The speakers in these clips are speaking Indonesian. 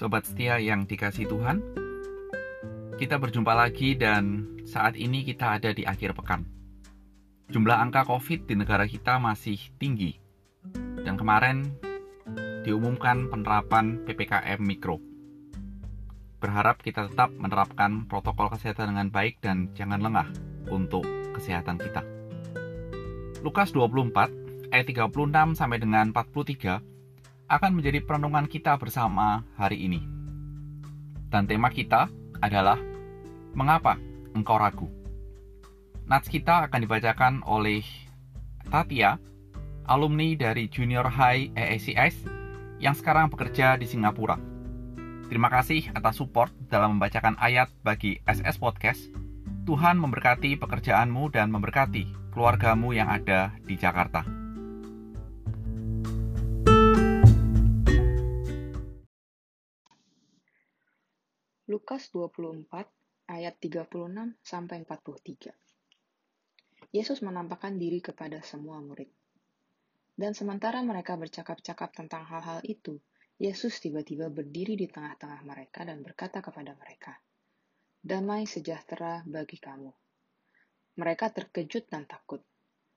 Sobat setia yang dikasih Tuhan, kita berjumpa lagi dan saat ini kita ada di akhir pekan. Jumlah angka COVID di negara kita masih tinggi, dan kemarin diumumkan penerapan PPKM Mikro. Berharap kita tetap menerapkan protokol kesehatan dengan baik dan jangan lengah untuk kesehatan kita. Lukas 24 ayat 36 sampai dengan 43 akan menjadi perenungan kita bersama hari ini. Dan tema kita adalah Mengapa Engkau Ragu? Nats kita akan dibacakan oleh Tatia, alumni dari Junior High EACS yang sekarang bekerja di Singapura. Terima kasih atas support dalam membacakan ayat bagi SS Podcast. Tuhan memberkati pekerjaanmu dan memberkati keluargamu yang ada di Jakarta. Lukas 24 ayat 36 sampai 43. Yesus menampakkan diri kepada semua murid. Dan sementara mereka bercakap-cakap tentang hal-hal itu, Yesus tiba-tiba berdiri di tengah-tengah mereka dan berkata kepada mereka, "Damai sejahtera bagi kamu." Mereka terkejut dan takut,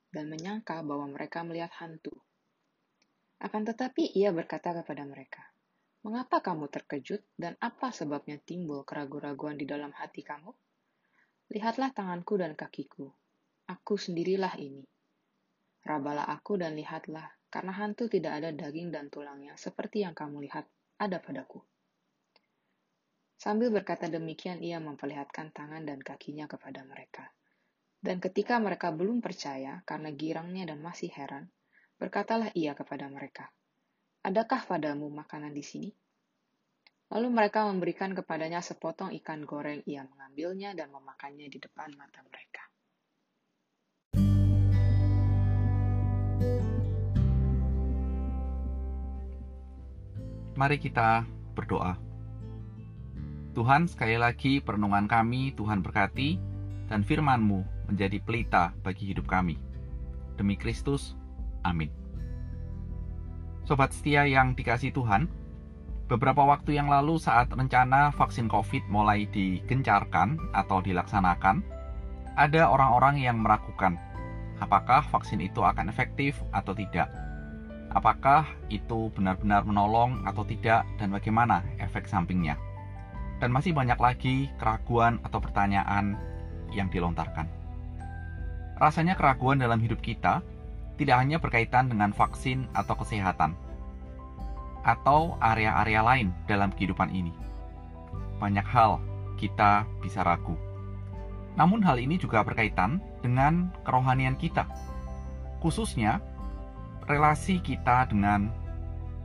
dan menyangka bahwa mereka melihat hantu. Akan tetapi ia berkata kepada mereka, Mengapa kamu terkejut dan apa sebabnya timbul keraguan-raguan di dalam hati kamu? Lihatlah tanganku dan kakiku. Aku sendirilah ini. Rabalah aku dan lihatlah, karena hantu tidak ada daging dan tulangnya seperti yang kamu lihat ada padaku. Sambil berkata demikian, ia memperlihatkan tangan dan kakinya kepada mereka. Dan ketika mereka belum percaya karena girangnya dan masih heran, berkatalah ia kepada mereka, Adakah padamu makanan di sini? Lalu mereka memberikan kepadanya sepotong ikan goreng. Ia mengambilnya dan memakannya di depan mata mereka. Mari kita berdoa. Tuhan, sekali lagi perenungan kami Tuhan berkati dan firman-Mu menjadi pelita bagi hidup kami. Demi Kristus, amin. Sobat setia yang dikasih Tuhan, beberapa waktu yang lalu saat rencana vaksin COVID mulai digencarkan atau dilaksanakan, ada orang-orang yang meragukan apakah vaksin itu akan efektif atau tidak. Apakah itu benar-benar menolong atau tidak dan bagaimana efek sampingnya. Dan masih banyak lagi keraguan atau pertanyaan yang dilontarkan. Rasanya keraguan dalam hidup kita tidak hanya berkaitan dengan vaksin atau kesehatan, atau area-area lain dalam kehidupan ini. Banyak hal kita bisa ragu. Namun hal ini juga berkaitan dengan kerohanian kita, khususnya relasi kita dengan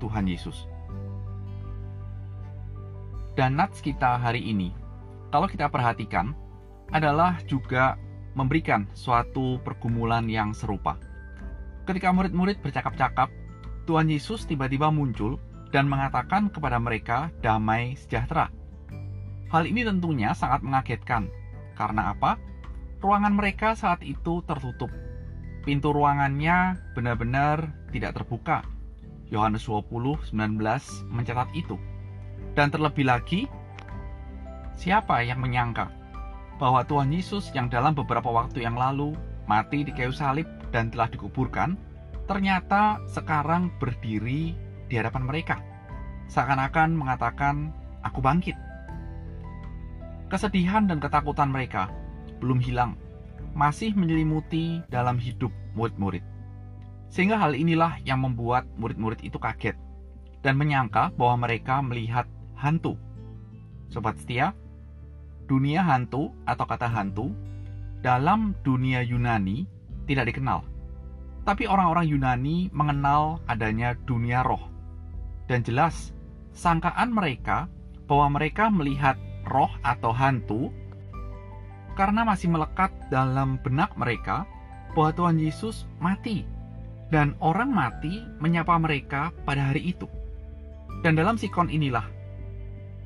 Tuhan Yesus. Dan nats kita hari ini, kalau kita perhatikan, adalah juga memberikan suatu pergumulan yang serupa Ketika murid-murid bercakap-cakap, Tuhan Yesus tiba-tiba muncul dan mengatakan kepada mereka damai sejahtera. Hal ini tentunya sangat mengagetkan. Karena apa? Ruangan mereka saat itu tertutup. Pintu ruangannya benar-benar tidak terbuka. Yohanes 20, 19 mencatat itu. Dan terlebih lagi, siapa yang menyangka bahwa Tuhan Yesus yang dalam beberapa waktu yang lalu mati di kayu salib dan telah dikuburkan, ternyata sekarang berdiri di hadapan mereka. Seakan-akan mengatakan, aku bangkit. Kesedihan dan ketakutan mereka belum hilang, masih menyelimuti dalam hidup murid-murid. Sehingga hal inilah yang membuat murid-murid itu kaget dan menyangka bahwa mereka melihat hantu. Sobat setia, dunia hantu atau kata hantu dalam dunia Yunani tidak dikenal. Tapi orang-orang Yunani mengenal adanya dunia roh. Dan jelas, sangkaan mereka bahwa mereka melihat roh atau hantu karena masih melekat dalam benak mereka bahwa Tuhan Yesus mati dan orang mati menyapa mereka pada hari itu. Dan dalam sikon inilah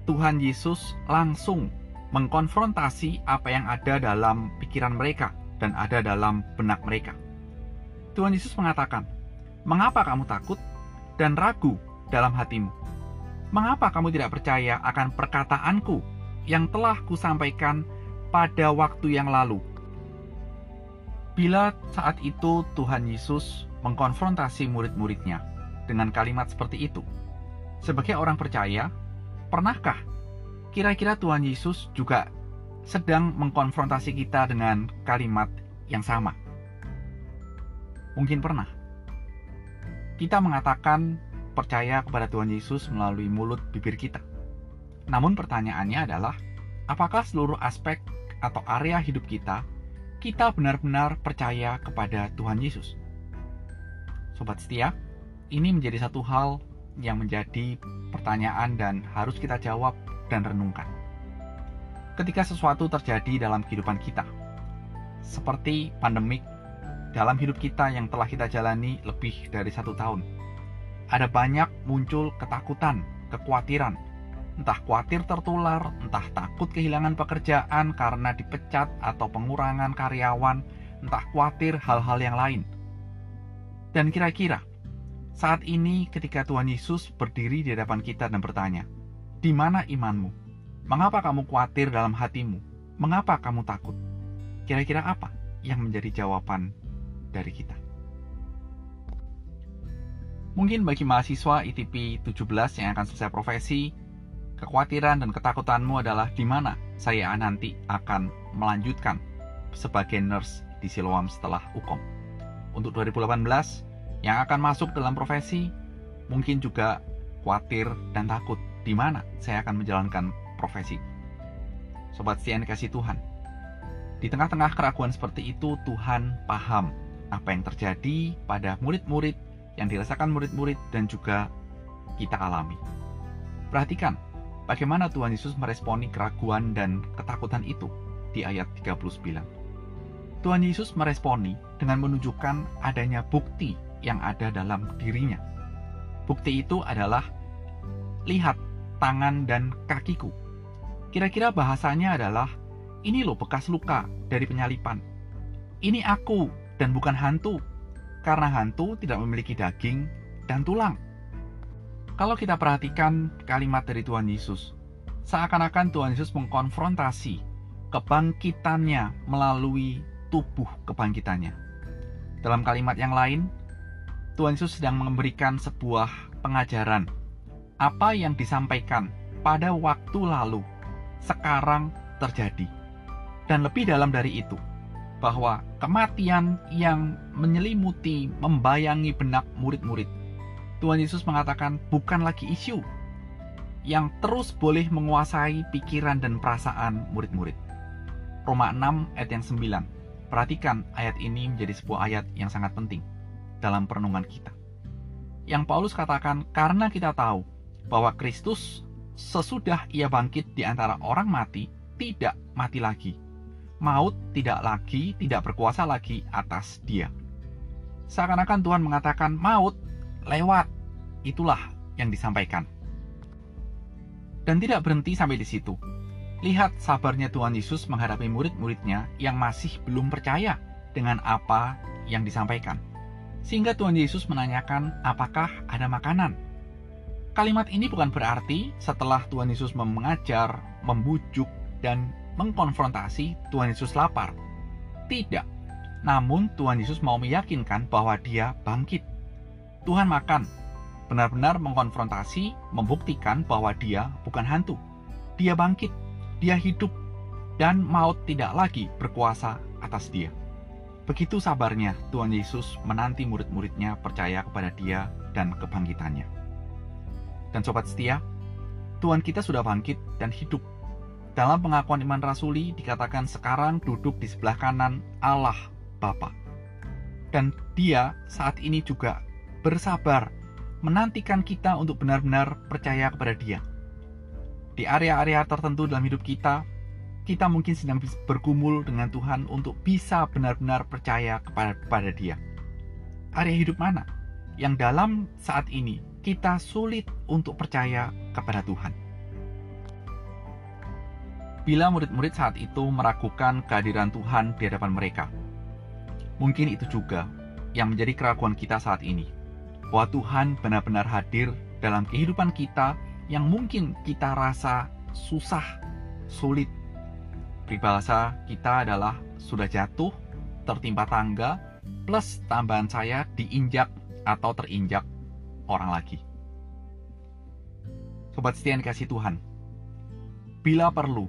Tuhan Yesus langsung mengkonfrontasi apa yang ada dalam pikiran mereka dan ada dalam benak mereka. Tuhan Yesus mengatakan, "Mengapa kamu takut dan ragu dalam hatimu? Mengapa kamu tidak percaya akan perkataanku yang telah kusampaikan pada waktu yang lalu? Bila saat itu Tuhan Yesus mengkonfrontasi murid-muridnya dengan kalimat seperti itu, sebagai orang percaya, pernahkah kira-kira Tuhan Yesus juga sedang mengkonfrontasi kita dengan kalimat yang sama? Mungkin pernah. Kita mengatakan percaya kepada Tuhan Yesus melalui mulut bibir kita. Namun pertanyaannya adalah, apakah seluruh aspek atau area hidup kita, kita benar-benar percaya kepada Tuhan Yesus? Sobat setia, ini menjadi satu hal yang menjadi pertanyaan dan harus kita jawab dan renungkan. Ketika sesuatu terjadi dalam kehidupan kita, seperti pandemik dalam hidup kita yang telah kita jalani lebih dari satu tahun, ada banyak muncul ketakutan, kekhawatiran, entah khawatir tertular, entah takut kehilangan pekerjaan karena dipecat atau pengurangan karyawan, entah khawatir hal-hal yang lain. Dan kira-kira saat ini ketika Tuhan Yesus berdiri di hadapan kita dan bertanya, "Di mana imanmu? Mengapa kamu khawatir dalam hatimu? Mengapa kamu takut?" Kira-kira apa yang menjadi jawaban dari kita? Mungkin bagi mahasiswa ITP 17 yang akan selesai profesi, kekhawatiran dan ketakutanmu adalah di mana saya nanti akan melanjutkan sebagai nurse di Siloam setelah UKOM. Untuk 2018 yang akan masuk dalam profesi, mungkin juga khawatir dan takut di mana saya akan menjalankan profesi. Sobat setia kasih Tuhan. Di tengah-tengah keraguan seperti itu, Tuhan paham apa yang terjadi pada murid-murid yang dirasakan murid-murid dan juga kita alami. Perhatikan bagaimana Tuhan Yesus meresponi keraguan dan ketakutan itu di ayat 39. Tuhan Yesus meresponi dengan menunjukkan adanya bukti yang ada dalam dirinya. Bukti itu adalah lihat tangan dan kakiku. Kira-kira bahasanya adalah ini loh bekas luka dari penyalipan. Ini aku dan bukan hantu karena hantu tidak memiliki daging dan tulang. Kalau kita perhatikan kalimat dari Tuhan Yesus, seakan-akan Tuhan Yesus mengkonfrontasi kebangkitannya melalui tubuh kebangkitannya. Dalam kalimat yang lain, Tuhan Yesus sedang memberikan sebuah pengajaran. Apa yang disampaikan pada waktu lalu, sekarang terjadi. Dan lebih dalam dari itu, bahwa kematian yang menyelimuti, membayangi benak murid-murid. Tuhan Yesus mengatakan bukan lagi isu yang terus boleh menguasai pikiran dan perasaan murid-murid. Roma 6 ayat yang 9. Perhatikan ayat ini menjadi sebuah ayat yang sangat penting dalam perenungan kita. Yang Paulus katakan karena kita tahu bahwa Kristus sesudah ia bangkit di antara orang mati tidak mati lagi maut tidak lagi, tidak berkuasa lagi atas dia. Seakan-akan Tuhan mengatakan maut lewat. Itulah yang disampaikan. Dan tidak berhenti sampai di situ. Lihat sabarnya Tuhan Yesus menghadapi murid-muridnya yang masih belum percaya dengan apa yang disampaikan. Sehingga Tuhan Yesus menanyakan apakah ada makanan. Kalimat ini bukan berarti setelah Tuhan Yesus mengajar, membujuk, dan mengkonfrontasi Tuhan Yesus lapar. Tidak. Namun Tuhan Yesus mau meyakinkan bahwa dia bangkit. Tuhan makan. Benar-benar mengkonfrontasi, membuktikan bahwa dia bukan hantu. Dia bangkit. Dia hidup. Dan maut tidak lagi berkuasa atas dia. Begitu sabarnya Tuhan Yesus menanti murid-muridnya percaya kepada dia dan kebangkitannya. Dan sobat setia, Tuhan kita sudah bangkit dan hidup dalam pengakuan iman rasuli dikatakan sekarang duduk di sebelah kanan Allah Bapa. Dan dia saat ini juga bersabar menantikan kita untuk benar-benar percaya kepada dia. Di area-area tertentu dalam hidup kita, kita mungkin sedang bergumul dengan Tuhan untuk bisa benar-benar percaya kepada, kepada dia. Area hidup mana yang dalam saat ini kita sulit untuk percaya kepada Tuhan? bila murid-murid saat itu meragukan kehadiran Tuhan di hadapan mereka. Mungkin itu juga yang menjadi keraguan kita saat ini, bahwa Tuhan benar-benar hadir dalam kehidupan kita yang mungkin kita rasa susah, sulit. Peribahasa kita adalah sudah jatuh, tertimpa tangga, plus tambahan saya diinjak atau terinjak orang lagi. Sobat setia yang dikasih Tuhan, bila perlu,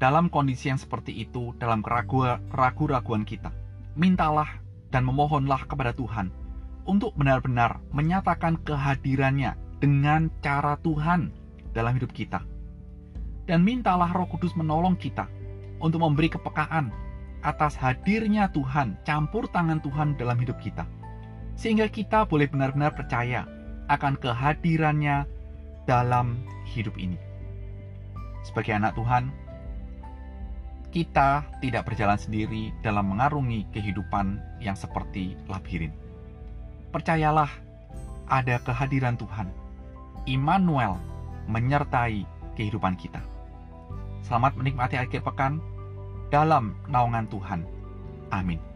dalam kondisi yang seperti itu, dalam keraguan kita, mintalah dan memohonlah kepada Tuhan untuk benar-benar menyatakan kehadirannya dengan cara Tuhan dalam hidup kita. Dan mintalah Roh Kudus menolong kita untuk memberi kepekaan atas hadirnya Tuhan, campur tangan Tuhan dalam hidup kita. Sehingga kita boleh benar-benar percaya akan kehadirannya dalam hidup ini. Sebagai anak Tuhan, kita tidak berjalan sendiri dalam mengarungi kehidupan yang seperti labirin. Percayalah, ada kehadiran Tuhan. Immanuel menyertai kehidupan kita. Selamat menikmati akhir pekan dalam naungan Tuhan. Amin.